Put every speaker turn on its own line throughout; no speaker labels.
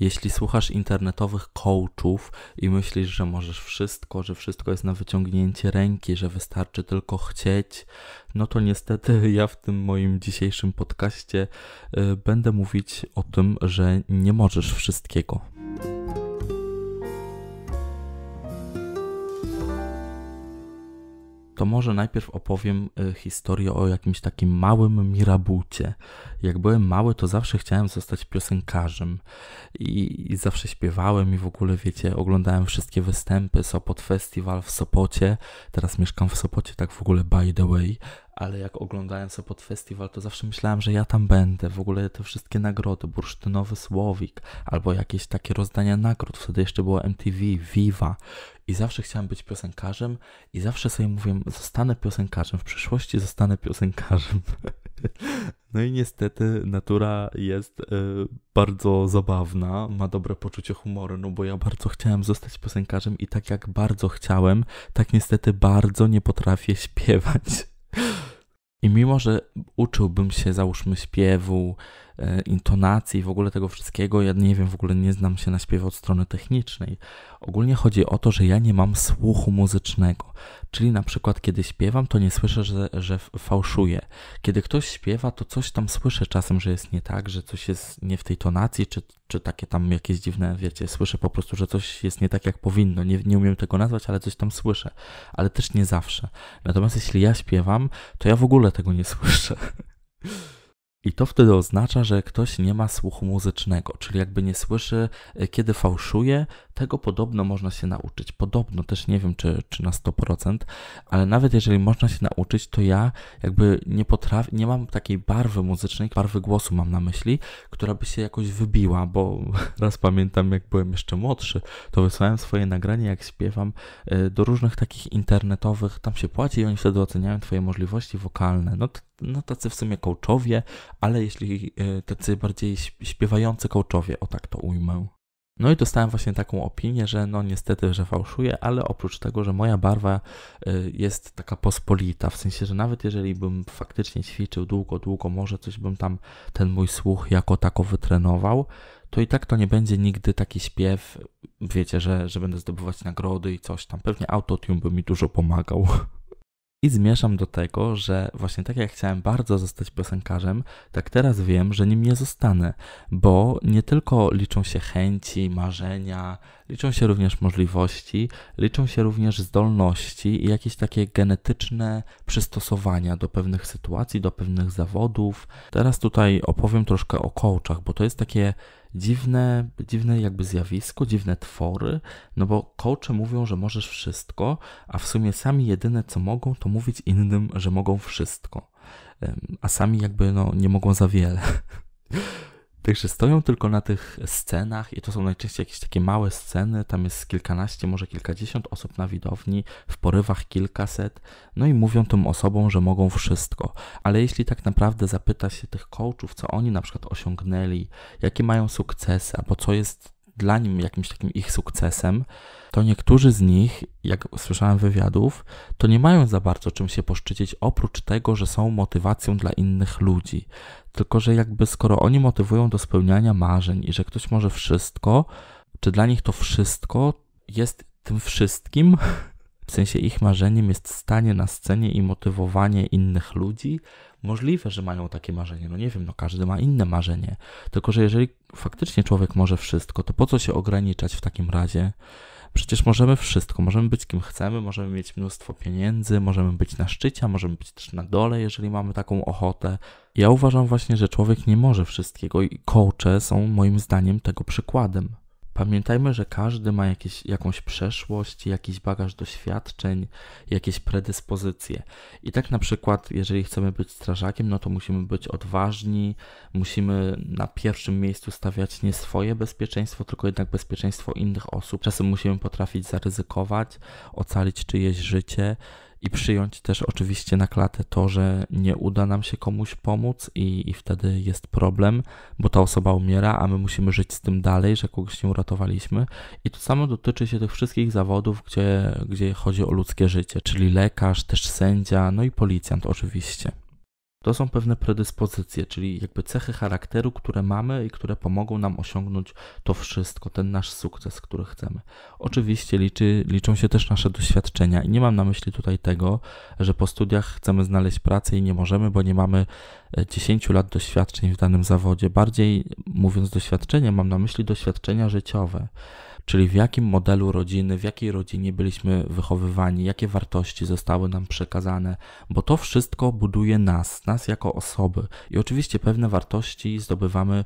Jeśli słuchasz internetowych coachów i myślisz, że możesz wszystko, że wszystko jest na wyciągnięcie ręki, że wystarczy tylko chcieć, no to niestety ja w tym moim dzisiejszym podcaście y, będę mówić o tym, że nie możesz wszystkiego. To może najpierw opowiem e, historię o jakimś takim małym mirabucie. Jak byłem mały, to zawsze chciałem zostać piosenkarzem i, i zawsze śpiewałem i w ogóle, wiecie, oglądałem wszystkie występy, Sopot Festival w Sopocie. Teraz mieszkam w Sopocie, tak w ogóle by the way, ale jak oglądałem Sopot Festival, to zawsze myślałem, że ja tam będę. W ogóle te wszystkie nagrody, bursztynowy słowik, albo jakieś takie rozdania nagród. Wtedy jeszcze było MTV, Viva. I zawsze chciałem być piosenkarzem i zawsze sobie mówiłem, zostanę piosenkarzem, w przyszłości zostanę piosenkarzem. No i niestety natura jest y, bardzo zabawna, ma dobre poczucie humoru, no bo ja bardzo chciałem zostać piosenkarzem i tak jak bardzo chciałem, tak niestety bardzo nie potrafię śpiewać. I mimo, że uczyłbym się, załóżmy, śpiewu, intonacji, w ogóle tego wszystkiego, ja nie wiem, w ogóle nie znam się na śpiewie od strony technicznej. Ogólnie chodzi o to, że ja nie mam słuchu muzycznego. Czyli na przykład, kiedy śpiewam, to nie słyszę, że, że fałszuję. Kiedy ktoś śpiewa, to coś tam słyszę czasem, że jest nie tak, że coś jest nie w tej tonacji, czy, czy takie tam jakieś dziwne, wiecie, słyszę po prostu, że coś jest nie tak, jak powinno. Nie, nie umiem tego nazwać, ale coś tam słyszę. Ale też nie zawsze. Natomiast jeśli ja śpiewam, to ja w ogóle tego nie słyszę. I to wtedy oznacza, że ktoś nie ma słuchu muzycznego, czyli jakby nie słyszy, e, kiedy fałszuje. Tego podobno można się nauczyć. Podobno też nie wiem, czy, czy na 100%, ale nawet jeżeli można się nauczyć, to ja jakby nie potrafię, nie mam takiej barwy muzycznej, barwy głosu mam na myśli, która by się jakoś wybiła, bo raz pamiętam, jak byłem jeszcze młodszy, to wysłałem swoje nagranie, jak śpiewam, e, do różnych takich internetowych, tam się płaci i oni wtedy oceniają Twoje możliwości wokalne. No no tacy w sumie coachowie, ale jeśli e, tacy bardziej śpiewający coachowie, o tak to ujmę. No i dostałem właśnie taką opinię, że no niestety, że fałszuję, ale oprócz tego, że moja barwa e, jest taka pospolita, w sensie, że nawet jeżeli bym faktycznie ćwiczył długo, długo, może coś bym tam ten mój słuch jako tako wytrenował, to i tak to nie będzie nigdy taki śpiew, wiecie, że, że będę zdobywać nagrody i coś tam. Pewnie autotune by mi dużo pomagał. I zmierzam do tego, że właśnie tak jak chciałem bardzo zostać piosenkarzem, tak teraz wiem, że nim nie zostanę, bo nie tylko liczą się chęci, marzenia, liczą się również możliwości, liczą się również zdolności i jakieś takie genetyczne przystosowania do pewnych sytuacji, do pewnych zawodów. Teraz tutaj opowiem troszkę o coachach, bo to jest takie dziwne, dziwne jakby zjawisko, dziwne twory, no bo coache mówią, że możesz wszystko, a w sumie sami jedyne co mogą, to mówić innym, że mogą wszystko, a sami jakby no nie mogą za wiele. Także stoją tylko na tych scenach i to są najczęściej jakieś takie małe sceny, tam jest kilkanaście, może kilkadziesiąt osób na widowni, w porywach kilkaset, no i mówią tym osobom, że mogą wszystko. Ale jeśli tak naprawdę zapyta się tych coachów, co oni na przykład osiągnęli, jakie mają sukcesy, albo co jest dla nim jakimś takim ich sukcesem, to niektórzy z nich, jak słyszałem wywiadów, to nie mają za bardzo czym się poszczycić, oprócz tego, że są motywacją dla innych ludzi. Tylko, że jakby skoro oni motywują do spełniania marzeń i że ktoś może wszystko, czy dla nich to wszystko jest tym wszystkim? W sensie ich marzeniem jest stanie na scenie i motywowanie innych ludzi, Możliwe, że mają takie marzenie. No nie wiem, no każdy ma inne marzenie. Tylko, że jeżeli faktycznie człowiek może wszystko, to po co się ograniczać w takim razie? Przecież możemy wszystko. Możemy być kim chcemy, możemy mieć mnóstwo pieniędzy, możemy być na szczycie, możemy być też na dole, jeżeli mamy taką ochotę. Ja uważam właśnie, że człowiek nie może wszystkiego i coache są moim zdaniem tego przykładem. Pamiętajmy, że każdy ma jakieś, jakąś przeszłość, jakiś bagaż doświadczeń, jakieś predyspozycje. I tak na przykład, jeżeli chcemy być strażakiem, no to musimy być odważni, musimy na pierwszym miejscu stawiać nie swoje bezpieczeństwo, tylko jednak bezpieczeństwo innych osób. Czasem musimy potrafić zaryzykować, ocalić czyjeś życie i przyjąć też oczywiście na klatę to, że nie uda nam się komuś pomóc i, i wtedy jest problem, bo ta osoba umiera, a my musimy żyć z tym dalej, że kogoś nie uratowaliśmy. I to samo dotyczy się tych wszystkich zawodów, gdzie, gdzie chodzi o ludzkie życie, czyli lekarz, też sędzia, no i policjant oczywiście. To są pewne predyspozycje, czyli jakby cechy charakteru, które mamy i które pomogą nam osiągnąć to wszystko, ten nasz sukces, który chcemy. Oczywiście liczy, liczą się też nasze doświadczenia i nie mam na myśli tutaj tego, że po studiach chcemy znaleźć pracę i nie możemy, bo nie mamy 10 e, lat doświadczeń w danym zawodzie. Bardziej mówiąc doświadczenie, mam na myśli doświadczenia życiowe czyli w jakim modelu rodziny, w jakiej rodzinie byliśmy wychowywani, jakie wartości zostały nam przekazane, bo to wszystko buduje nas, nas jako osoby. I oczywiście pewne wartości zdobywamy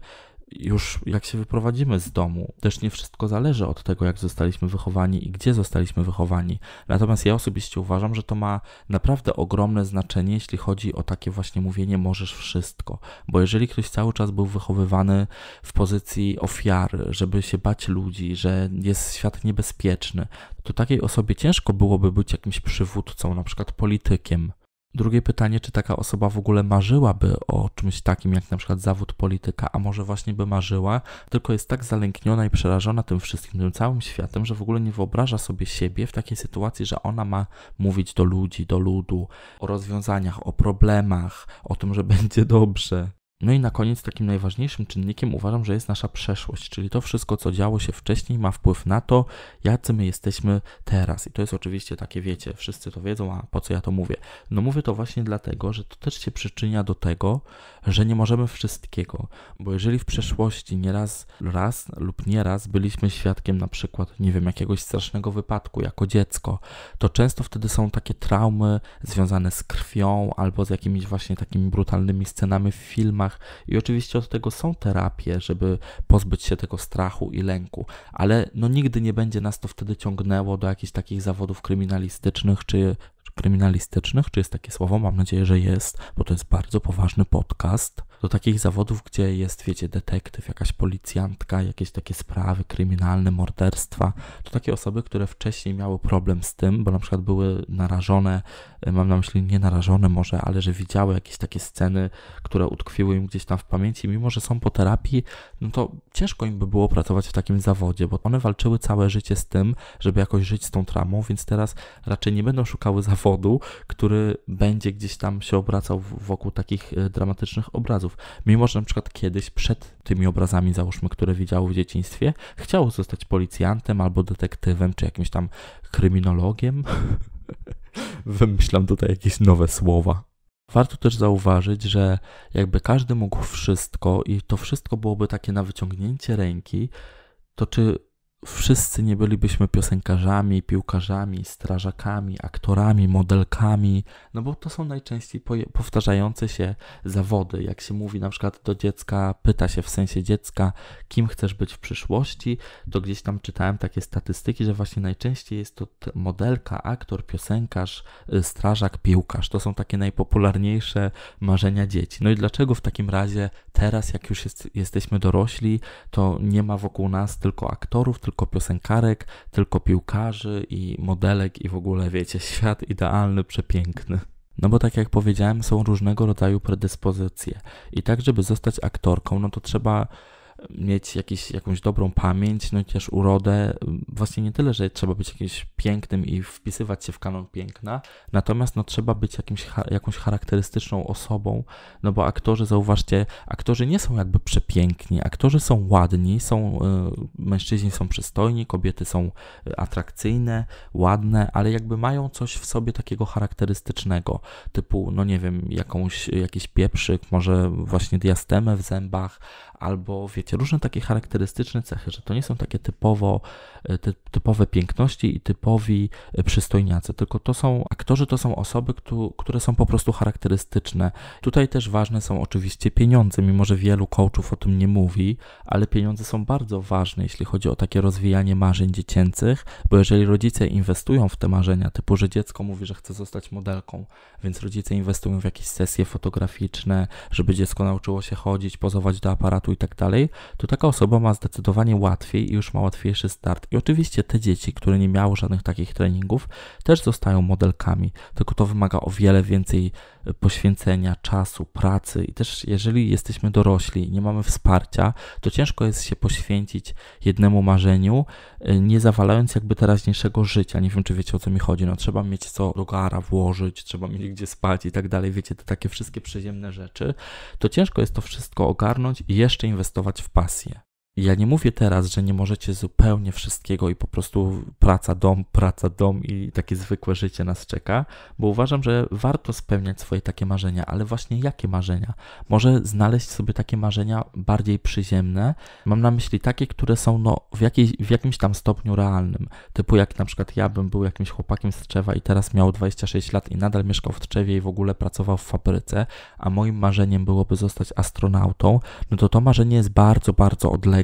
już jak się wyprowadzimy z domu, też nie wszystko zależy od tego, jak zostaliśmy wychowani i gdzie zostaliśmy wychowani. Natomiast ja osobiście uważam, że to ma naprawdę ogromne znaczenie, jeśli chodzi o takie właśnie mówienie możesz wszystko. Bo jeżeli ktoś cały czas był wychowywany w pozycji ofiary, żeby się bać ludzi, że jest świat niebezpieczny, to takiej osobie ciężko byłoby być jakimś przywódcą, na przykład politykiem. Drugie pytanie, czy taka osoba w ogóle marzyłaby o czymś takim, jak na przykład zawód polityka, a może właśnie by marzyła, tylko jest tak zalękniona i przerażona tym wszystkim, tym całym światem, że w ogóle nie wyobraża sobie siebie w takiej sytuacji, że ona ma mówić do ludzi, do ludu, o rozwiązaniach, o problemach, o tym, że będzie dobrze. No i na koniec takim najważniejszym czynnikiem uważam, że jest nasza przeszłość, czyli to wszystko, co działo się wcześniej, ma wpływ na to, jacy my jesteśmy teraz. I to jest oczywiście takie, wiecie, wszyscy to wiedzą, a po co ja to mówię? No mówię to właśnie dlatego, że to też się przyczynia do tego, że nie możemy wszystkiego, bo jeżeli w przeszłości nieraz, raz lub nieraz byliśmy świadkiem na przykład, nie wiem, jakiegoś strasznego wypadku jako dziecko, to często wtedy są takie traumy związane z krwią albo z jakimiś właśnie takimi brutalnymi scenami w filmach, i oczywiście od tego są terapie, żeby pozbyć się tego strachu i lęku, ale no nigdy nie będzie nas to wtedy ciągnęło do jakichś takich zawodów kryminalistycznych czy kryminalistycznych, czy jest takie słowo? Mam nadzieję, że jest, bo to jest bardzo poważny podcast do takich zawodów, gdzie jest, wiecie, detektyw, jakaś policjantka, jakieś takie sprawy kryminalne, morderstwa. To takie osoby, które wcześniej miały problem z tym, bo na przykład były narażone, e, mam na myśli nie narażone może, ale że widziały jakieś takie sceny, które utkwiły im gdzieś tam w pamięci, mimo że są po terapii, no to ciężko im by było pracować w takim zawodzie, bo one walczyły całe życie z tym, żeby jakoś żyć z tą traumą, więc teraz raczej nie będą szukały zawodu, który będzie gdzieś tam się obracał wokół takich e, dramatycznych obrazów. Mimo, że na przykład kiedyś przed tymi obrazami, załóżmy, które widziało w dzieciństwie, chciało zostać policjantem albo detektywem, czy jakimś tam kryminologiem. Wymyślam tutaj jakieś nowe słowa. Warto też zauważyć, że jakby każdy mógł wszystko i to wszystko byłoby takie na wyciągnięcie ręki, to czy wszyscy nie bylibyśmy piosenkarzami, piłkarzami, strażakami, aktorami, modelkami, no bo to są najczęściej powtarzające się zawody. Jak się mówi na przykład do dziecka, pyta się w sensie dziecka, kim chcesz być w przyszłości, to gdzieś tam czytałem takie statystyki, że właśnie najczęściej jest to modelka, aktor, piosenkarz, y, strażak, piłkarz. To są takie najpopularniejsze marzenia dzieci. No i dlaczego w takim razie teraz, jak już jest, jesteśmy dorośli, to nie ma wokół nas tylko aktorów, tylko tylko piosenkarek, tylko piłkarzy i modelek i w ogóle, wiecie, świat idealny, przepiękny. No bo tak jak powiedziałem, są różnego rodzaju predyspozycje. I tak, żeby zostać aktorką, no to trzeba mieć jakiś, jakąś dobrą pamięć, no i też urodę. Właśnie nie tyle, że trzeba być jakimś pięknym i wpisywać się w kanon piękna, natomiast no trzeba być jakimś, jakąś charakterystyczną osobą, no bo aktorzy, zauważcie, aktorzy nie są jakby przepiękni, aktorzy są ładni, są, y, mężczyźni są przystojni, kobiety są y, atrakcyjne, ładne, ale jakby mają coś w sobie takiego charakterystycznego, typu, no nie wiem, jakąś, jakiś pieprzyk, może właśnie diastemę w zębach, albo wiecie, różne takie charakterystyczne cechy, że to nie są takie typowo, e, ty, typowe piękności i typowi e, przystojniacy, tylko to są aktorzy, to są osoby, które są po prostu charakterystyczne. Tutaj też ważne są oczywiście pieniądze, mimo że wielu coachów o tym nie mówi, ale pieniądze są bardzo ważne, jeśli chodzi o takie rozwijanie marzeń dziecięcych, bo jeżeli rodzice inwestują w te marzenia, typu, że dziecko mówi, że chce zostać modelką, więc rodzice inwestują w jakieś sesje fotograficzne, żeby dziecko nauczyło się chodzić, pozować do aparatu i tak dalej, to taka osoba ma zdecydowanie łatwiej i już ma łatwiejszy start. I oczywiście te dzieci, które nie miały żadnych takich treningów, też zostają modelkami, tylko to wymaga o wiele więcej poświęcenia czasu, pracy i też jeżeli jesteśmy dorośli i nie mamy wsparcia, to ciężko jest się poświęcić jednemu marzeniu, y, nie zawalając jakby teraźniejszego życia. Nie wiem, czy wiecie o co mi chodzi. No, trzeba mieć co do gara włożyć, trzeba mieć gdzie spać i tak dalej. Wiecie, te takie wszystkie przyziemne rzeczy. To ciężko jest to wszystko ogarnąć i jeszcze inwestować w pasję. Ja nie mówię teraz, że nie możecie zupełnie wszystkiego i po prostu praca, dom, praca, dom i takie zwykłe życie nas czeka, bo uważam, że warto spełniać swoje takie marzenia, ale właśnie jakie marzenia? Może znaleźć sobie takie marzenia bardziej przyziemne. Mam na myśli takie, które są no, w, jakiej, w jakimś tam stopniu realnym. Typu jak na przykład ja bym był jakimś chłopakiem z Tczewa i teraz miał 26 lat i nadal mieszkał w Tczewie i w ogóle pracował w fabryce, a moim marzeniem byłoby zostać astronautą, no to to marzenie jest bardzo, bardzo odległe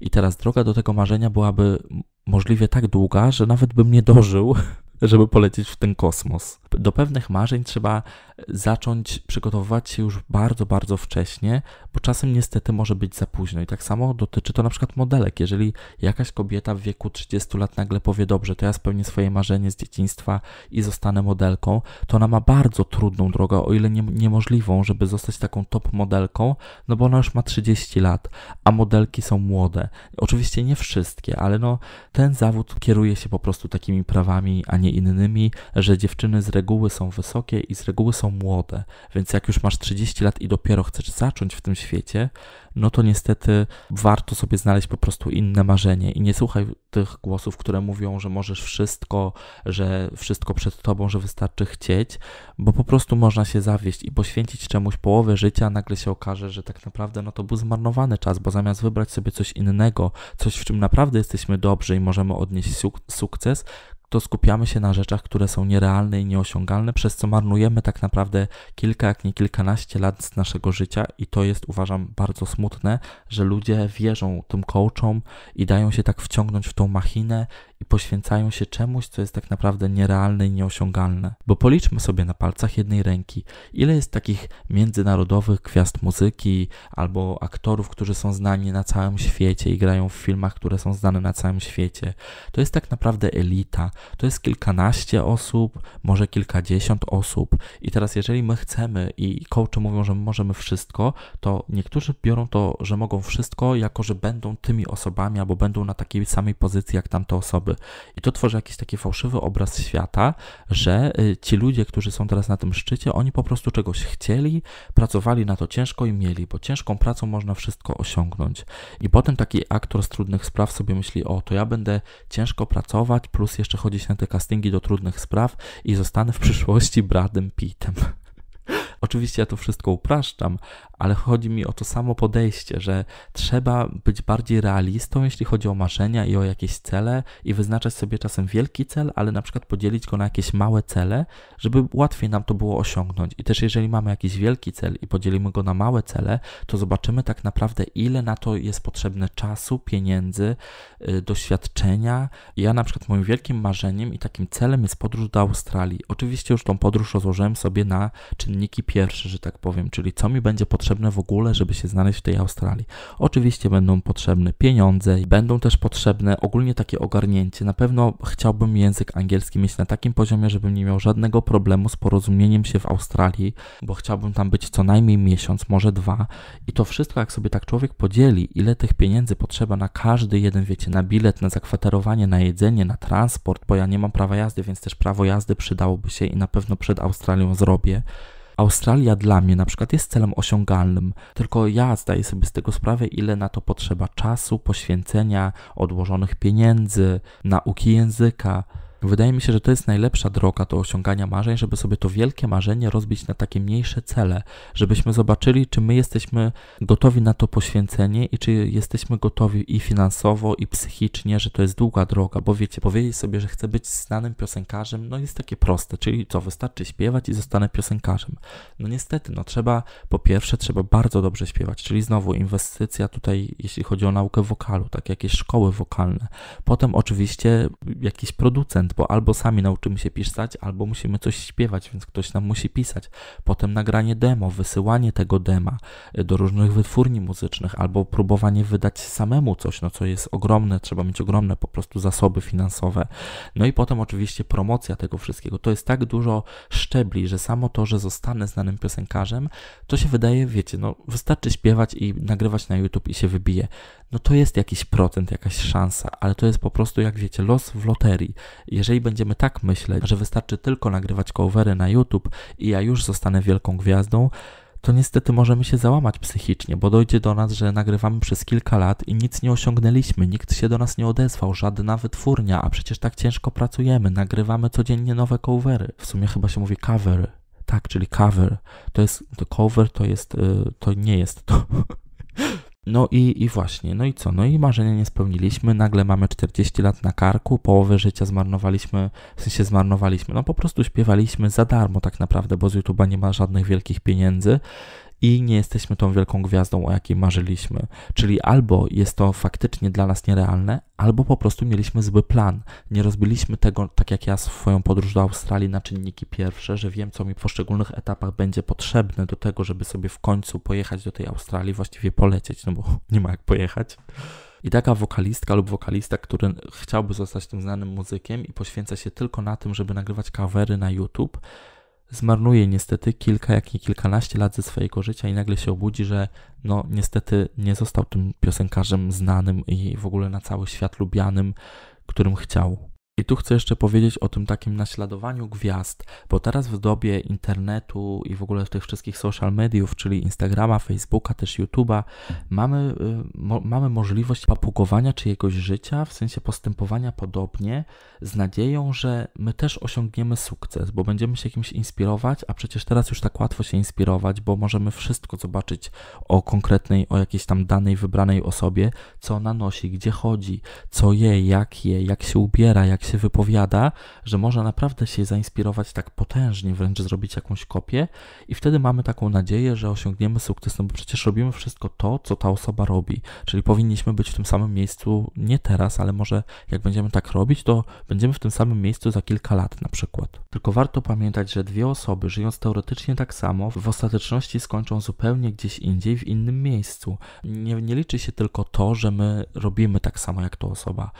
i teraz droga do tego marzenia byłaby możliwie tak długa, że nawet bym nie dożył żeby polecieć w ten kosmos. Do pewnych marzeń trzeba zacząć przygotowywać się już bardzo, bardzo wcześnie, bo czasem niestety może być za późno. I tak samo dotyczy to na przykład modelek. Jeżeli jakaś kobieta w wieku 30 lat nagle powie, dobrze, to ja spełnię swoje marzenie z dzieciństwa i zostanę modelką, to ona ma bardzo trudną drogę, o ile nie, niemożliwą, żeby zostać taką top modelką, no bo ona już ma 30 lat, a modelki są młode. Oczywiście nie wszystkie, ale no ten zawód kieruje się po prostu takimi prawami, a nie innymi, że dziewczyny z reguły są wysokie i z reguły są młode. Więc jak już masz 30 lat i dopiero chcesz zacząć w tym świecie, no to niestety warto sobie znaleźć po prostu inne marzenie i nie słuchaj tych głosów, które mówią, że możesz wszystko, że wszystko przed tobą, że wystarczy chcieć, bo po prostu można się zawieść i poświęcić czemuś połowę życia, nagle się okaże, że tak naprawdę no to był zmarnowany czas, bo zamiast wybrać sobie coś innego, coś w czym naprawdę jesteśmy dobrzy i możemy odnieść suk sukces, to skupiamy się na rzeczach, które są nierealne i nieosiągalne, przez co marnujemy tak naprawdę kilka, jak nie kilkanaście lat z naszego życia i to jest, uważam, bardzo smutne, że ludzie wierzą tym coachom i dają się tak wciągnąć w tą machinę i poświęcają się czemuś, co jest tak naprawdę nierealne i nieosiągalne. Bo policzmy sobie na palcach jednej ręki, ile jest takich międzynarodowych gwiazd muzyki albo aktorów, którzy są znani na całym świecie i grają w filmach, które są znane na całym świecie. To jest tak naprawdę elita. To jest kilkanaście osób, może kilkadziesiąt osób. I teraz, jeżeli my chcemy i coachy mówią, że my możemy wszystko, to niektórzy biorą to, że mogą wszystko, jako że będą tymi osobami albo będą na takiej samej pozycji jak tamte osoby osoby. I to tworzy jakiś taki fałszywy obraz świata, że y, ci ludzie, którzy są teraz na tym szczycie, oni po prostu czegoś chcieli, pracowali na to ciężko i mieli, bo ciężką pracą można wszystko osiągnąć. I potem taki aktor z trudnych spraw sobie myśli, o to ja będę ciężko pracować, plus jeszcze chodzić na te castingi do trudnych spraw i zostanę w przyszłości Bradem Pittem. Oczywiście ja to wszystko upraszczam, ale chodzi mi o to samo podejście, że trzeba być bardziej realistą, jeśli chodzi o marzenia i o jakieś cele i wyznaczać sobie czasem wielki cel, ale na przykład podzielić go na jakieś małe cele, żeby łatwiej nam to było osiągnąć. I też jeżeli mamy jakiś wielki cel i podzielimy go na małe cele, to zobaczymy tak naprawdę, ile na to jest potrzebne czasu, pieniędzy, yy, doświadczenia. Ja na przykład moim wielkim marzeniem i takim celem jest podróż do Australii. Oczywiście już tą podróż rozłożyłem sobie na czynniki pierwsze, że tak powiem, czyli co mi będzie potrzebne w ogóle, żeby się znaleźć w tej Australii. Oczywiście będą potrzebne pieniądze, będą też potrzebne ogólnie takie ogarnięcie. Na pewno chciałbym język angielski mieć na takim poziomie, żebym nie miał żadnego problemu z porozumieniem się w Australii, bo chciałbym tam być co najmniej miesiąc, może dwa. I to wszystko, jak sobie tak człowiek podzieli, ile tych pieniędzy potrzeba na każdy jeden, wiecie, na bilet, na zakwaterowanie, na jedzenie, na transport, bo ja nie mam prawa jazdy, więc też prawo jazdy przydałoby się i na pewno przed Australią zrobię. Australia dla mnie na przykład jest celem osiągalnym, tylko ja zdaję sobie z tego sprawę, ile na to potrzeba czasu, poświęcenia, odłożonych pieniędzy, nauki języka. Wydaje mi się, że to jest najlepsza droga do osiągania marzeń, żeby sobie to wielkie marzenie rozbić na takie mniejsze cele, żebyśmy zobaczyli, czy my jesteśmy gotowi na to poświęcenie i czy jesteśmy gotowi i finansowo, i psychicznie, że to jest długa droga, bo wiecie, powiedzieć sobie, że chcę być znanym piosenkarzem, no jest takie proste, czyli co, wystarczy śpiewać i zostanę piosenkarzem. No niestety, no trzeba, po pierwsze, trzeba bardzo dobrze śpiewać, czyli znowu inwestycja tutaj, jeśli chodzi o naukę wokalu, tak jakieś szkoły wokalne. Potem oczywiście jakiś producent bo albo sami nauczymy się pisać, albo musimy coś śpiewać, więc ktoś nam musi pisać. Potem nagranie demo, wysyłanie tego dema y, do różnych wytwórni muzycznych, albo próbowanie wydać samemu coś, no co jest ogromne, trzeba mieć ogromne po prostu zasoby finansowe. No i potem oczywiście promocja tego wszystkiego. To jest tak dużo szczebli, że samo to, że zostanę znanym piosenkarzem, to się wydaje, wiecie, no wystarczy śpiewać i nagrywać na YouTube i się wybije. No to jest jakiś procent, jakaś szansa, ale to jest po prostu, jak wiecie, los w loterii. Jeżeli będziemy tak myśleć, że wystarczy tylko nagrywać covery na YouTube i ja już zostanę wielką gwiazdą, to niestety możemy się załamać psychicznie, bo dojdzie do nas, że nagrywamy przez kilka lat i nic nie osiągnęliśmy, nikt się do nas nie odezwał, żadna wytwórnia, a przecież tak ciężko pracujemy, nagrywamy codziennie nowe covery. W sumie chyba się mówi cover. Tak, czyli cover. To jest, to cover to jest, y, to nie jest to. No i, i właśnie, no i co? No i marzenia nie spełniliśmy, nagle mamy 40 lat na karku, połowę życia zmarnowaliśmy, w sensie zmarnowaliśmy, no po prostu śpiewaliśmy za darmo tak naprawdę, bo z YouTube'a nie ma żadnych wielkich pieniędzy i nie jesteśmy tą wielką gwiazdą, o jakiej marzyliśmy. Czyli albo jest to faktycznie dla nas nierealne, albo po prostu mieliśmy zły plan. Nie rozbiliśmy tego, tak jak ja swoją podróż do Australii, na czynniki pierwsze, że wiem, co mi w poszczególnych etapach będzie potrzebne do tego, żeby sobie w końcu pojechać do tej Australii, właściwie polecieć, no bo nie ma jak pojechać. I taka wokalistka lub wokalista, który chciałby zostać tym znanym muzykiem i poświęca się tylko na tym, żeby nagrywać covery na YouTube, zmarnuje niestety kilka, jak nie kilkanaście lat ze swojego życia i nagle się obudzi, że no niestety nie został tym piosenkarzem znanym i w ogóle na cały świat lubianym, którym chciał. I tu chcę jeszcze powiedzieć o tym takim naśladowaniu gwiazd, bo teraz w dobie internetu i w ogóle tych wszystkich social mediów, czyli Instagrama, Facebooka, też YouTube'a, mamy, y, mo, mamy możliwość papugowania czyjegoś życia, w sensie postępowania podobnie, z nadzieją, że my też osiągniemy sukces, bo będziemy się kimś inspirować, a przecież teraz już tak łatwo się inspirować, bo możemy wszystko zobaczyć o konkretnej, o jakiejś tam danej, wybranej osobie, co ona nosi, gdzie chodzi, co je, jak je, jak się ubiera, jak się się wypowiada, że można naprawdę się zainspirować tak potężnie, wręcz zrobić jakąś kopię i wtedy mamy taką nadzieję, że osiągniemy sukces, no bo przecież robimy wszystko to, co ta osoba robi, czyli powinniśmy być w tym samym miejscu nie teraz, ale może jak będziemy tak robić, to będziemy w tym samym miejscu za kilka lat na przykład. Tylko warto pamiętać, że dwie osoby żyjąc teoretycznie tak samo, w ostateczności skończą zupełnie gdzieś indziej, w innym miejscu. Nie, nie liczy się tylko to, że my robimy tak samo jak ta osoba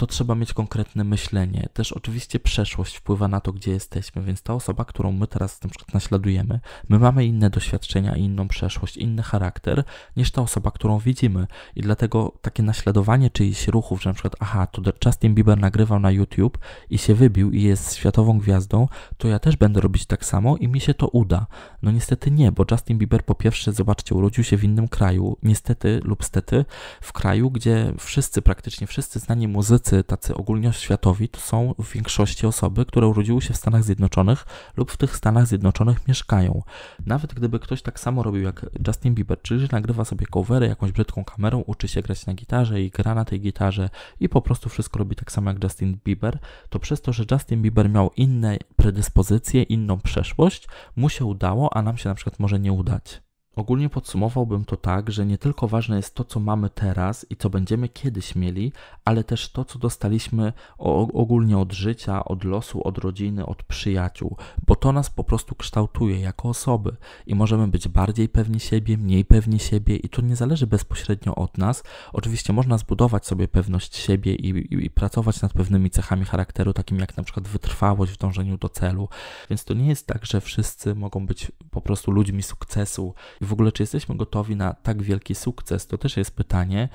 to trzeba mieć konkretne myślenie. Też oczywiście przeszłość wpływa na to, gdzie jesteśmy, więc ta osoba, którą my teraz na przykład naśladujemy, my mamy inne doświadczenia, inną przeszłość, inny charakter niż ta osoba, którą widzimy. I dlatego takie naśladowanie czyichś ruchów, że na przykład, aha, to Justin Bieber nagrywał na YouTube i się wybił i jest światową gwiazdą, to ja też będę robić tak samo i mi się to uda. No niestety nie, bo Justin Bieber po pierwsze, zobaczcie, urodził się w innym kraju, niestety lub stety, w kraju, gdzie wszyscy, praktycznie wszyscy znani muzycy, tacy, ogólnoświatowi to są w większości osoby, które urodziły się w Stanach Zjednoczonych lub w tych Stanach Zjednoczonych mieszkają. Nawet gdyby ktoś tak samo robił jak Justin Bieber, czyli nagrywa sobie covery jakąś brzydką kamerą, uczy się grać na gitarze i gra na tej gitarze i po prostu wszystko robi tak samo jak Justin Bieber, to przez to, że Justin Bieber miał inne predyspozycje, inną przeszłość, mu się udało, a nam się na przykład może nie udać. Ogólnie podsumowałbym to tak, że nie tylko ważne jest to, co mamy teraz i co będziemy kiedyś mieli, ale też to, co dostaliśmy ogólnie od życia, od losu, od rodziny, od przyjaciół, bo to nas po prostu kształtuje jako osoby i możemy być bardziej pewni siebie, mniej pewni siebie i to nie zależy bezpośrednio od nas. Oczywiście można zbudować sobie pewność siebie i, i, i pracować nad pewnymi cechami charakteru, takimi jak na przykład wytrwałość w dążeniu do celu, więc to nie jest tak, że wszyscy mogą być po prostu ludźmi sukcesu i w ogóle, czy jesteśmy gotowi na tak wielki sukces, to też jest pytanie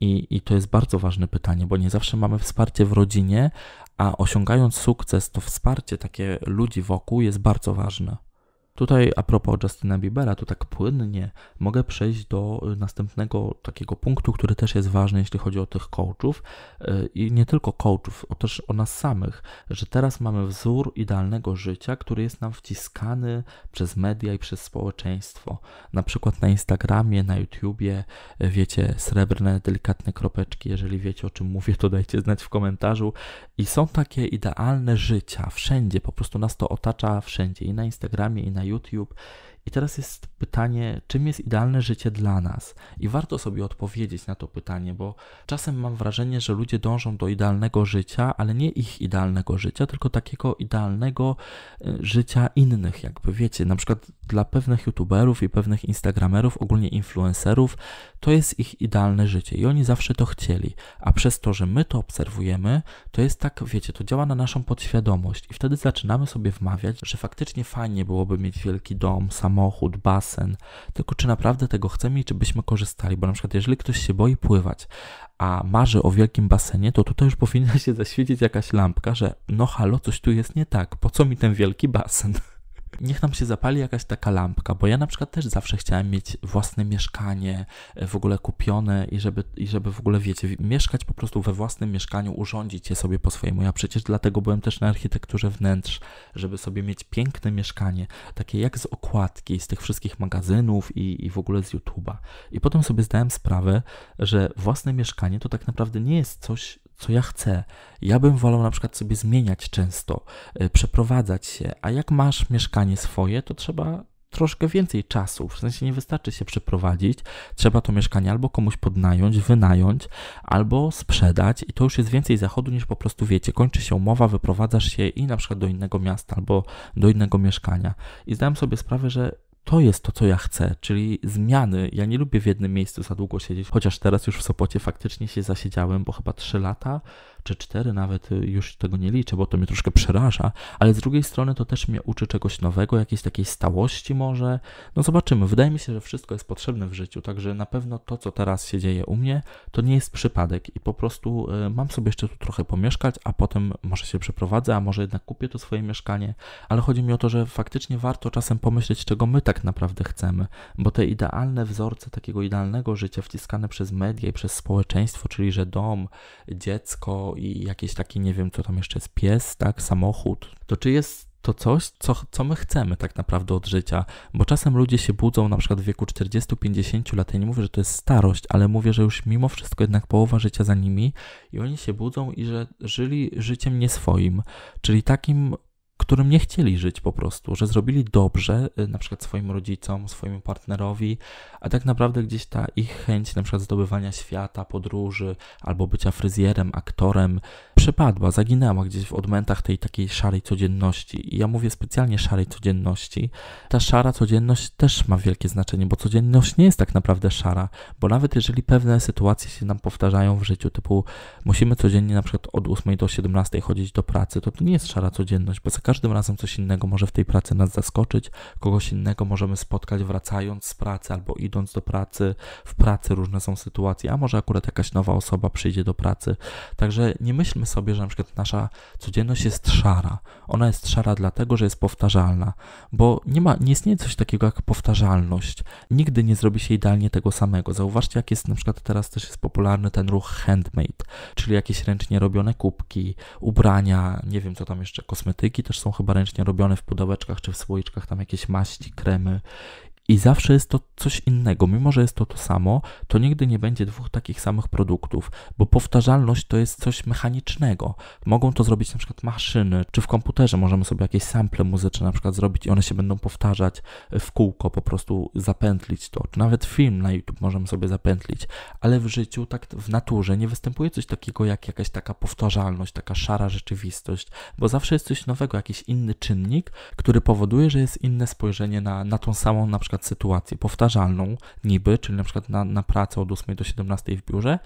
i, i to jest bardzo ważne pytanie, bo nie zawsze mamy wsparcie w rodzinie, a osiągając sukces, to wsparcie takie ludzi wokół jest bardzo ważne. Tutaj a propos Justina Biebera, to tak płynnie mogę przejść do y, następnego takiego punktu, który też jest ważny, jeśli chodzi o tych coachów y, i nie tylko coachów, o też o nas samych, że teraz mamy wzór idealnego życia, który jest nam wciskany przez media i przez społeczeństwo. Na przykład na Instagramie, na YouTubie, y, wiecie, srebrne, delikatne kropeczki, jeżeli wiecie o czym mówię, to dajcie znać w komentarzu. I są takie idealne życia wszędzie, po prostu nas to otacza wszędzie i na Instagramie, i na YouTube. I teraz jest pytanie, czym jest idealne życie dla nas? I warto sobie odpowiedzieć na to pytanie, bo czasem mam wrażenie, że ludzie dążą do idealnego życia, ale nie ich idealnego życia, tylko takiego idealnego y, życia innych, jakby wiecie, na przykład dla pewnych youtuberów i pewnych instagramerów, ogólnie influencerów, to jest ich idealne życie i oni zawsze to chcieli, a przez to, że my to obserwujemy, to jest tak, wiecie, to działa na naszą podświadomość i wtedy zaczynamy sobie wmawiać, że faktycznie fajnie byłoby mieć wielki dom, samochód, basen, tylko czy naprawdę tego chcemy i czy byśmy korzystali, bo na przykład jeżeli ktoś się boi pływać, a marzy o wielkim basenie, to tutaj już powinna się zaświecić jakaś lampka, że no halo, coś tu jest nie tak, po co mi ten wielki basen? Niech nam się zapali jakaś taka lampka, bo ja na przykład też zawsze chciałem mieć własne mieszkanie, e, w ogóle kupione i żeby, i żeby w ogóle, wiecie, mieszkać po prostu we własnym mieszkaniu, urządzić je sobie po swojemu. Ja przecież dlatego byłem też na architekturze wnętrz, żeby sobie mieć piękne mieszkanie, takie jak z okładki, z tych wszystkich magazynów i, i w ogóle z YouTube'a. I potem sobie zdałem sprawę, że własne mieszkanie to tak naprawdę nie jest coś, co ja chcę. Ja bym wolał na przykład sobie zmieniać często, y, przeprowadzać się, a jak masz mieszkanie swoje, to trzeba troszkę więcej czasu. W sensie nie wystarczy się przeprowadzić, trzeba to mieszkanie albo komuś podnająć, wynająć, albo sprzedać i to już jest więcej zachodu niż po prostu wiecie. Kończy się umowa, wyprowadzasz się i na przykład do innego miasta albo do innego mieszkania. I zdałem sobie sprawę, że to jest to, co ja chcę, czyli zmiany. Ja nie lubię w jednym miejscu za długo siedzieć, chociaż teraz już w Sopocie faktycznie się zasiedziałem, bo chyba 3 lata czy cztery nawet y, już tego nie liczę, bo to mnie troszkę przeraża, ale z drugiej strony to też mnie uczy czegoś nowego, jakiejś takiej stałości może. No zobaczymy. Wydaje mi się, że wszystko jest potrzebne w życiu, także na pewno to, co teraz się dzieje u mnie, to nie jest przypadek i po prostu y, mam sobie jeszcze tu trochę pomieszkać, a potem może się przeprowadzę, a może jednak kupię to swoje mieszkanie, ale chodzi mi o to, że faktycznie warto czasem pomyśleć, czego my tak naprawdę chcemy, bo te idealne wzorce takiego idealnego życia wciskane przez media i przez społeczeństwo, czyli że dom, dziecko i jakieś takie, nie wiem, co tam jeszcze jest, pies, tak, samochód, to czy jest to coś, co, co my chcemy tak naprawdę od życia, bo czasem ludzie się budzą na przykład w wieku 40-50 lat, ja nie mówię, że to jest starość, ale mówię, że już mimo wszystko jednak połowa życia za nimi i oni się budzą i że żyli życiem nie swoim, czyli takim, którym nie chcieli żyć po prostu, że zrobili dobrze y, na przykład swoim rodzicom, swojemu partnerowi, a tak naprawdę gdzieś ta ich chęć na przykład zdobywania świata, podróży albo bycia fryzjerem, aktorem przepadła, zaginęła gdzieś w odmętach tej takiej szarej codzienności. I ja mówię specjalnie szarej codzienności. Ta szara codzienność też ma wielkie znaczenie, bo codzienność nie jest tak naprawdę szara, bo nawet jeżeli pewne sytuacje się nam powtarzają w życiu, typu musimy codziennie na przykład od 8 do 17 chodzić do pracy, to to nie jest szara codzienność, bo za każdym razem coś innego może w tej pracy nas zaskoczyć, kogoś innego możemy spotkać wracając z pracy albo idąc do pracy. W pracy różne są sytuacje, a może akurat jakaś nowa osoba przyjdzie do pracy. Także nie myślmy sobie, że na przykład nasza codzienność jest szara. Ona jest szara dlatego, że jest powtarzalna, bo nie ma, nie istnieje coś takiego jak powtarzalność. Nigdy nie zrobi się idealnie tego samego. Zauważcie, jak jest na przykład teraz też jest popularny ten ruch handmade, czyli jakieś ręcznie robione kubki, ubrania, nie wiem co tam jeszcze, kosmetyki też są chyba ręcznie robione w pudełeczkach czy w słoiczkach, tam jakieś maści, kremy i zawsze jest to coś innego. Mimo, że jest to to samo, to nigdy nie będzie dwóch takich samych produktów, bo powtarzalność to jest coś mechanicznego. Mogą to zrobić na przykład maszyny, czy w komputerze możemy sobie jakieś sample muzyczne na przykład zrobić i one się będą powtarzać w kółko, po prostu zapętlić to. Czy nawet film na YouTube możemy sobie zapętlić, ale w życiu, tak w naturze nie występuje coś takiego jak jakaś taka powtarzalność, taka szara rzeczywistość, bo zawsze jest coś nowego, jakiś inny czynnik, który powoduje, że jest inne spojrzenie na, na tą samą na przykład przykład sytuację powtarzalną, niby, czyli na przykład na, na pracę od 8 do 17 w biurze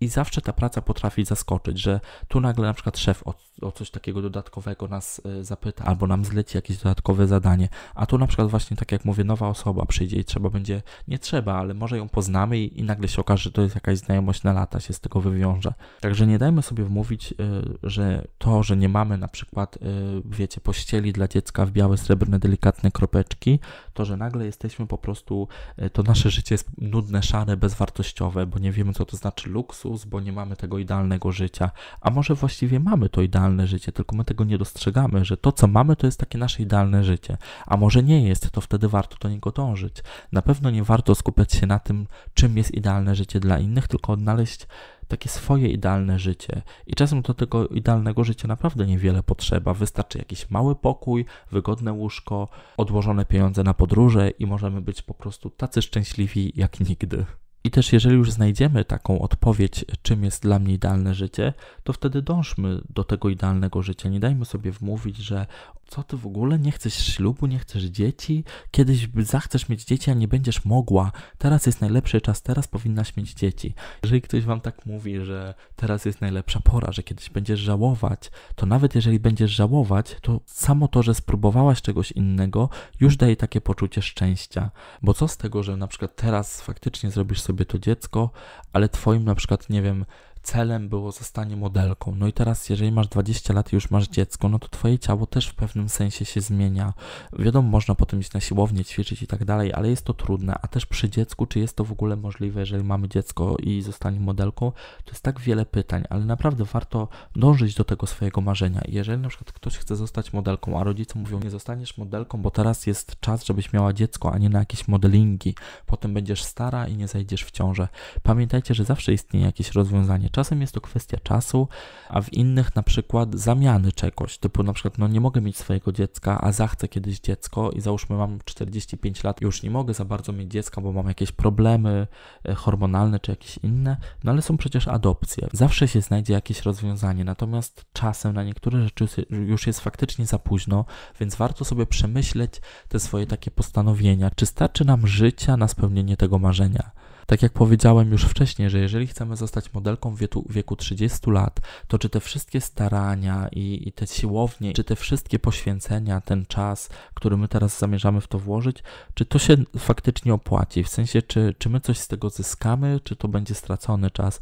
i zawsze ta praca potrafi zaskoczyć, że tu nagle na przykład szef o, o coś takiego dodatkowego nas y, zapyta, albo nam zleci jakieś dodatkowe zadanie, a tu na przykład właśnie tak jak mówię, nowa osoba przyjdzie i trzeba będzie, nie trzeba, ale może ją poznamy i, i nagle się okaże, że to jest jakaś znajomość na lata, się z tego wywiąże. Także nie dajmy sobie wmówić, y, że to, że nie mamy na przykład, y, wiecie, pościeli dla dziecka w białe, srebrne, delikatne kropeczki, to, że nagle jesteśmy po prostu, to nasze życie jest nudne, szare, bezwartościowe, bo nie wiemy, co to znaczy luksus, bo nie mamy tego idealnego życia. A może właściwie mamy to idealne życie, tylko my tego nie dostrzegamy, że to, co mamy, to jest takie nasze idealne życie. A może nie jest, to wtedy warto do niego dążyć. Na pewno nie warto skupiać się na tym, czym jest idealne życie dla innych, tylko odnaleźć takie swoje idealne życie. I czasem do tego idealnego życia naprawdę niewiele potrzeba. Wystarczy jakiś mały pokój, wygodne łóżko, odłożone pieniądze na podróże i możemy być po prostu tacy szczęśliwi jak nigdy. I też jeżeli już znajdziemy taką odpowiedź, czym jest dla mnie idealne życie, to wtedy dążmy do tego idealnego życia. Nie dajmy sobie wmówić, że co ty w ogóle nie chcesz ślubu, nie chcesz dzieci, kiedyś zachcesz mieć dzieci, a nie będziesz mogła. Teraz jest najlepszy czas, teraz powinnaś mieć dzieci. Jeżeli ktoś wam tak mówi, że teraz jest najlepsza pora, że kiedyś będziesz żałować, to nawet jeżeli będziesz żałować, to samo to, że spróbowałaś czegoś innego, już daje takie poczucie szczęścia. Bo co z tego, że na przykład teraz faktycznie zrobisz sobie to dziecko, ale twoim na przykład, nie wiem, celem było zostanie modelką. No i teraz, jeżeli masz 20 lat i już masz dziecko, no to twoje ciało też w pewnym sensie się zmienia. Wiadomo, można potem iść na siłownię, ćwiczyć i tak dalej, ale jest to trudne. A też przy dziecku, czy jest to w ogóle możliwe, jeżeli mamy dziecko i zostanie modelką, to jest tak wiele pytań, ale naprawdę warto dążyć do tego swojego marzenia. Jeżeli na przykład ktoś chce zostać modelką, a rodzice mówią, nie zostaniesz modelką, bo teraz jest czas, żebyś miała dziecko, a nie na jakieś modelingi, potem będziesz stara i nie zajdziesz w ciążę. Pamiętajcie, że zawsze istnieje jakieś rozwiązanie Czasem jest to kwestia czasu, a w innych na przykład zamiany czegoś, typu na przykład no nie mogę mieć swojego dziecka, a zachcę kiedyś dziecko i załóżmy mam 45 lat, już nie mogę za bardzo mieć dziecka, bo mam jakieś problemy e, hormonalne czy jakieś inne, no ale są przecież adopcje. Zawsze się znajdzie jakieś rozwiązanie, natomiast czasem na niektóre rzeczy już jest faktycznie za późno, więc warto sobie przemyśleć te swoje takie postanowienia, czy starczy nam życia na spełnienie tego marzenia. Tak jak powiedziałem już wcześniej, że jeżeli chcemy zostać modelką w wieku, wieku 30 lat, to czy te wszystkie starania i, i te siłownie, czy te wszystkie poświęcenia, ten czas, który my teraz zamierzamy w to włożyć, czy to się faktycznie opłaci? W sensie, czy, czy my coś z tego zyskamy, czy to będzie stracony czas?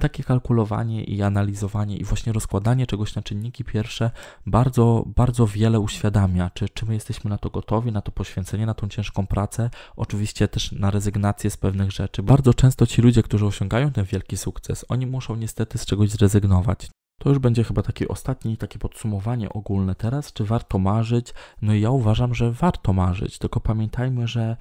Takie kalkulowanie i analizowanie i właśnie rozkładanie czegoś na czynniki pierwsze bardzo, bardzo wiele uświadamia, czy, czy my jesteśmy na to gotowi, na to poświęcenie, na tą ciężką pracę, oczywiście też na rezygnację z pewnych rzeczy, bardzo często ci ludzie, którzy osiągają ten wielki sukces, oni muszą niestety z czegoś zrezygnować. To już będzie chyba taki ostatni, takie podsumowanie ogólne teraz, czy warto marzyć. No i ja uważam, że warto marzyć, tylko pamiętajmy, że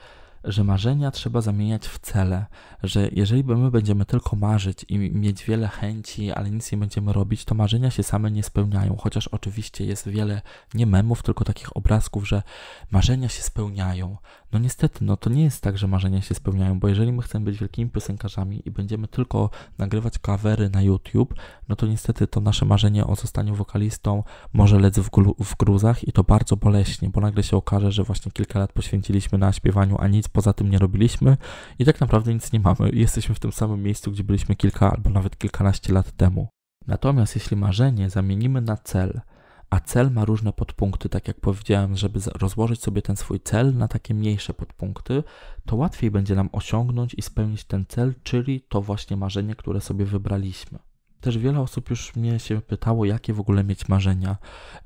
że marzenia trzeba zamieniać w cele, że jeżeli my będziemy tylko marzyć i mieć wiele chęci, ale nic nie będziemy robić, to marzenia się same nie spełniają. Chociaż oczywiście jest wiele nie memów, tylko takich obrazków, że marzenia się spełniają. No niestety, no to nie jest tak, że marzenia się spełniają, bo jeżeli my chcemy być wielkimi piosenkarzami i będziemy tylko nagrywać kawery na YouTube, no to niestety to nasze marzenie o zostaniu wokalistą może lec w, w gruzach i to bardzo boleśnie, bo nagle się okaże, że właśnie kilka lat poświęciliśmy na śpiewaniu, a nic poza tym nie robiliśmy i tak naprawdę nic nie mamy. Jesteśmy w tym samym miejscu, gdzie byliśmy kilka albo nawet kilkanaście lat temu. Natomiast jeśli marzenie zamienimy na cel, a cel ma różne podpunkty, tak jak powiedziałem, żeby rozłożyć sobie ten swój cel na takie mniejsze podpunkty, to łatwiej będzie nam osiągnąć i spełnić ten cel, czyli to właśnie marzenie, które sobie wybraliśmy. Też wiele osób już mnie się pytało, jakie w ogóle mieć marzenia.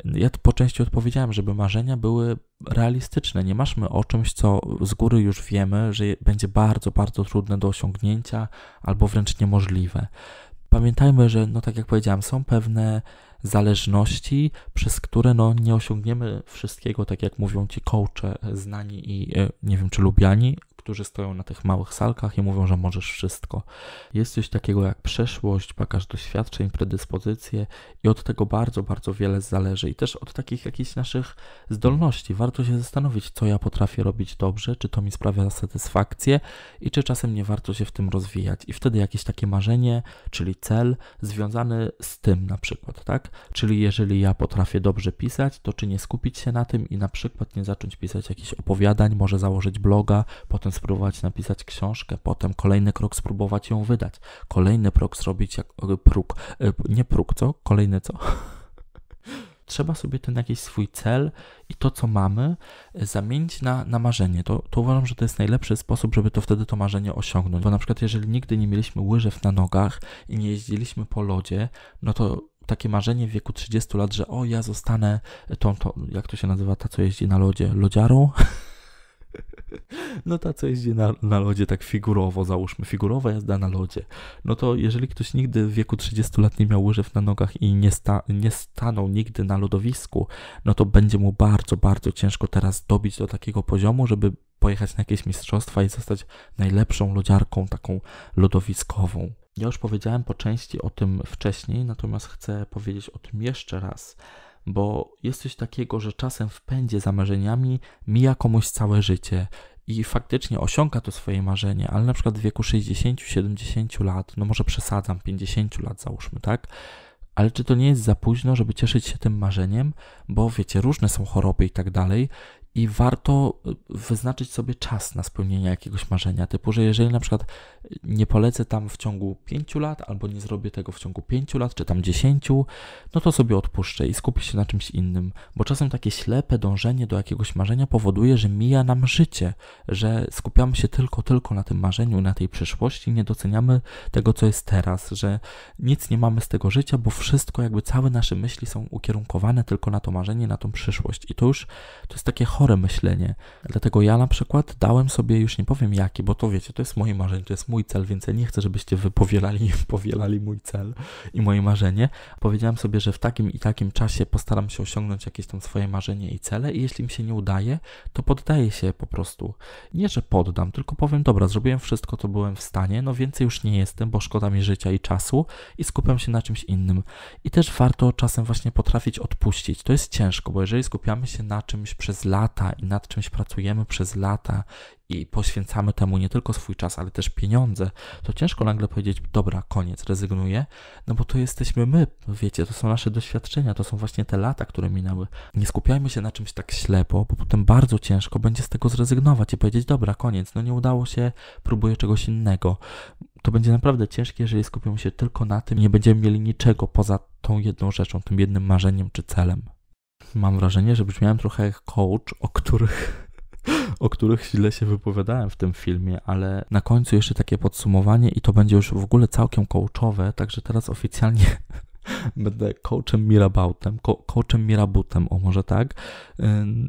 Ja po części odpowiedziałem, żeby marzenia były realistyczne. Nie maszmy o czymś, co z góry już wiemy, że będzie bardzo, bardzo trudne do osiągnięcia albo wręcz niemożliwe. Pamiętajmy, że, no tak jak powiedziałem, są pewne zależności, przez które no, nie osiągniemy wszystkiego, tak jak mówią ci coache znani i e, nie wiem czy lubiani, którzy stoją na tych małych salkach i mówią, że możesz wszystko. Jest coś takiego jak przeszłość, bagaż doświadczeń, predyspozycje i od tego bardzo, bardzo wiele zależy i też od takich jakichś naszych zdolności. Warto się zastanowić, co ja potrafię robić dobrze, czy to mi sprawia satysfakcję i czy czasem nie warto się w tym rozwijać. I wtedy jakieś takie marzenie, czyli cel związany z tym na przykład, tak? Czyli jeżeli ja potrafię dobrze pisać, to czy nie skupić się na tym i na przykład nie zacząć pisać jakichś opowiadań, może założyć bloga, potem spróbować napisać książkę, potem kolejny krok spróbować ją wydać, kolejny próg zrobić jak próg, e, nie próg, co? Kolejny co? Trzeba sobie ten jakiś swój cel i to, co mamy, e, zamienić na, na marzenie. To, to uważam, że to jest najlepszy sposób, żeby to wtedy to marzenie osiągnąć. Bo na przykład, jeżeli nigdy nie mieliśmy łyżew na nogach i nie jeździliśmy po lodzie, no to takie marzenie w wieku 30 lat, że o, ja zostanę tą, tą jak to się nazywa, ta, co jeździ na lodzie, lodziarą? No ta, co jeździ na, na lodzie tak figurowo, załóżmy, figurowa jazda na lodzie. No to jeżeli ktoś nigdy w wieku 30 lat nie miał łyżew na nogach i nie, sta, nie stanął nigdy na lodowisku, no to będzie mu bardzo, bardzo ciężko teraz dobić do takiego poziomu, żeby pojechać na jakieś mistrzostwa i zostać najlepszą lodziarką taką lodowiskową. Ja już powiedziałem po części o tym wcześniej, natomiast chcę powiedzieć o tym jeszcze raz bo jest coś takiego, że czasem w pędzie za marzeniami mija komuś całe życie i faktycznie osiąga to swoje marzenie, ale na przykład w wieku 60-70 lat, no może przesadzam, 50 lat załóżmy, tak? Ale czy to nie jest za późno, żeby cieszyć się tym marzeniem? Bo wiecie, różne są choroby i tak dalej, i warto y, wyznaczyć sobie czas na spełnienie jakiegoś marzenia. Typu, że jeżeli na przykład nie polecę tam w ciągu 5 lat, albo nie zrobię tego w ciągu 5 lat, czy tam 10, no to sobie odpuszczę i skupię się na czymś innym. Bo czasem takie ślepe dążenie do jakiegoś marzenia powoduje, że mija nam życie, że skupiamy się tylko, tylko na tym marzeniu, na tej przyszłości, nie doceniamy tego, co jest teraz, że nic nie mamy z tego życia, bo wszystko, jakby całe nasze myśli są ukierunkowane tylko na to marzenie, na tą przyszłość. I to już to jest takie chore myślenie. Dlatego ja na przykład dałem sobie, już nie powiem jaki, bo to wiecie, to jest moje marzenie, to jest mój cel, więc ja nie chcę, żebyście wy powielali, powielali mój cel i moje marzenie. Powiedziałem sobie, że w takim i takim czasie postaram się osiągnąć jakieś tam swoje marzenie i cele i jeśli mi się nie udaje, to poddaję się po prostu. Nie, że poddam, tylko powiem, dobra, zrobiłem wszystko, co byłem w stanie, no więcej już nie jestem, bo szkoda mi życia i czasu i skupiam się na czymś innym. I też warto czasem właśnie potrafić odpuścić. To jest ciężko, bo jeżeli skupiamy się na czymś przez lata, lata i nad czymś pracujemy przez lata i poświęcamy temu nie tylko swój czas, ale też pieniądze, to ciężko nagle powiedzieć, dobra, koniec, rezygnuję, no bo to jesteśmy my, wiecie, to są nasze doświadczenia, to są właśnie te lata, które minęły. Nie skupiajmy się na czymś tak ślepo, bo potem bardzo ciężko będzie z tego zrezygnować i powiedzieć, dobra, koniec, no nie udało się, próbuję czegoś innego. To będzie naprawdę ciężkie, jeżeli skupimy się tylko na tym, nie będziemy mieli niczego poza tą jedną rzeczą, tym jednym marzeniem czy celem mam wrażenie, że brzmiałem trochę jak coach, o których, o których źle się wypowiadałem w tym filmie, ale na końcu jeszcze takie podsumowanie i to będzie już w ogóle całkiem coachowe, także teraz oficjalnie będę coachem Mirabautem, co coachem Mirabutem, o może tak,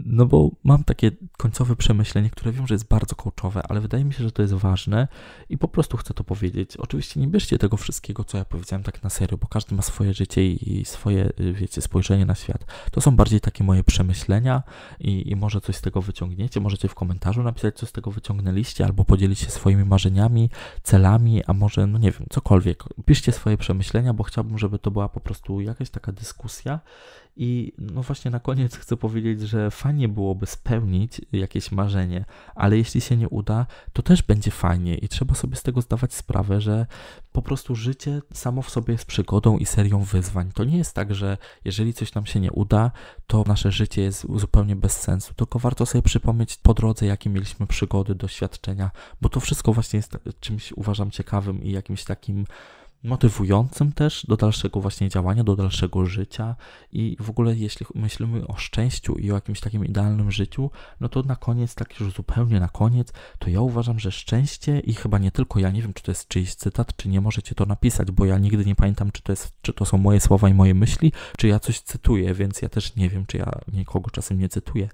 no bo mam takie końcowe przemyślenie, które wiem, że jest bardzo coachowe, ale wydaje mi się, że to jest ważne i po prostu chcę to powiedzieć. Oczywiście nie bierzcie tego wszystkiego, co ja powiedziałem tak na serio, bo każdy ma swoje życie i swoje, y, wiecie, spojrzenie na świat. To są bardziej takie moje przemyślenia i, i może coś z tego wyciągniecie, możecie w komentarzu napisać, co z tego wyciągnęliście, albo podzielić się swoimi marzeniami, celami, a może, no nie wiem, cokolwiek. Piszcie swoje przemyślenia, bo chciałbym, żeby to była po prostu jakaś taka dyskusja i no właśnie na koniec chcę powiedzieć, że fajnie byłoby spełnić jakieś marzenie, ale jeśli się nie uda, to też będzie fajnie i trzeba sobie z tego zdawać sprawę, że po prostu życie samo w sobie jest przygodą i serią wyzwań. To nie jest tak, że jeżeli coś nam się nie uda, to nasze życie jest zupełnie bez sensu, tylko warto sobie przypomnieć po drodze, jakie mieliśmy przygody, doświadczenia, bo to wszystko właśnie jest czymś uważam ciekawym i jakimś takim motywującym też do dalszego właśnie działania, do dalszego życia i w ogóle jeśli myślimy o szczęściu i o jakimś takim idealnym życiu, no to na koniec, tak już zupełnie na koniec, to ja uważam, że szczęście i chyba nie tylko ja, nie wiem czy to jest czyjś cytat, czy nie możecie to napisać, bo ja nigdy nie pamiętam, czy to, jest, czy to są moje słowa i moje myśli, czy ja coś cytuję, więc ja też nie wiem, czy ja nikogo czasem nie cytuję,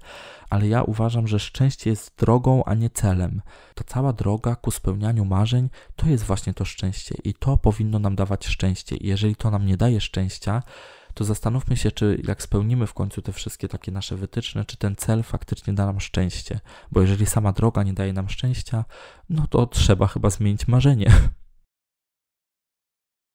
ale ja uważam, że szczęście jest drogą, a nie celem. Ta cała droga ku spełnianiu marzeń to jest właśnie to szczęście i to nam dawać szczęście. I jeżeli to nam nie daje szczęścia, to zastanówmy się, czy jak spełnimy w końcu te wszystkie takie nasze wytyczne, czy ten cel faktycznie da nam szczęście. Bo jeżeli sama droga nie daje nam szczęścia, no to trzeba chyba zmienić marzenie.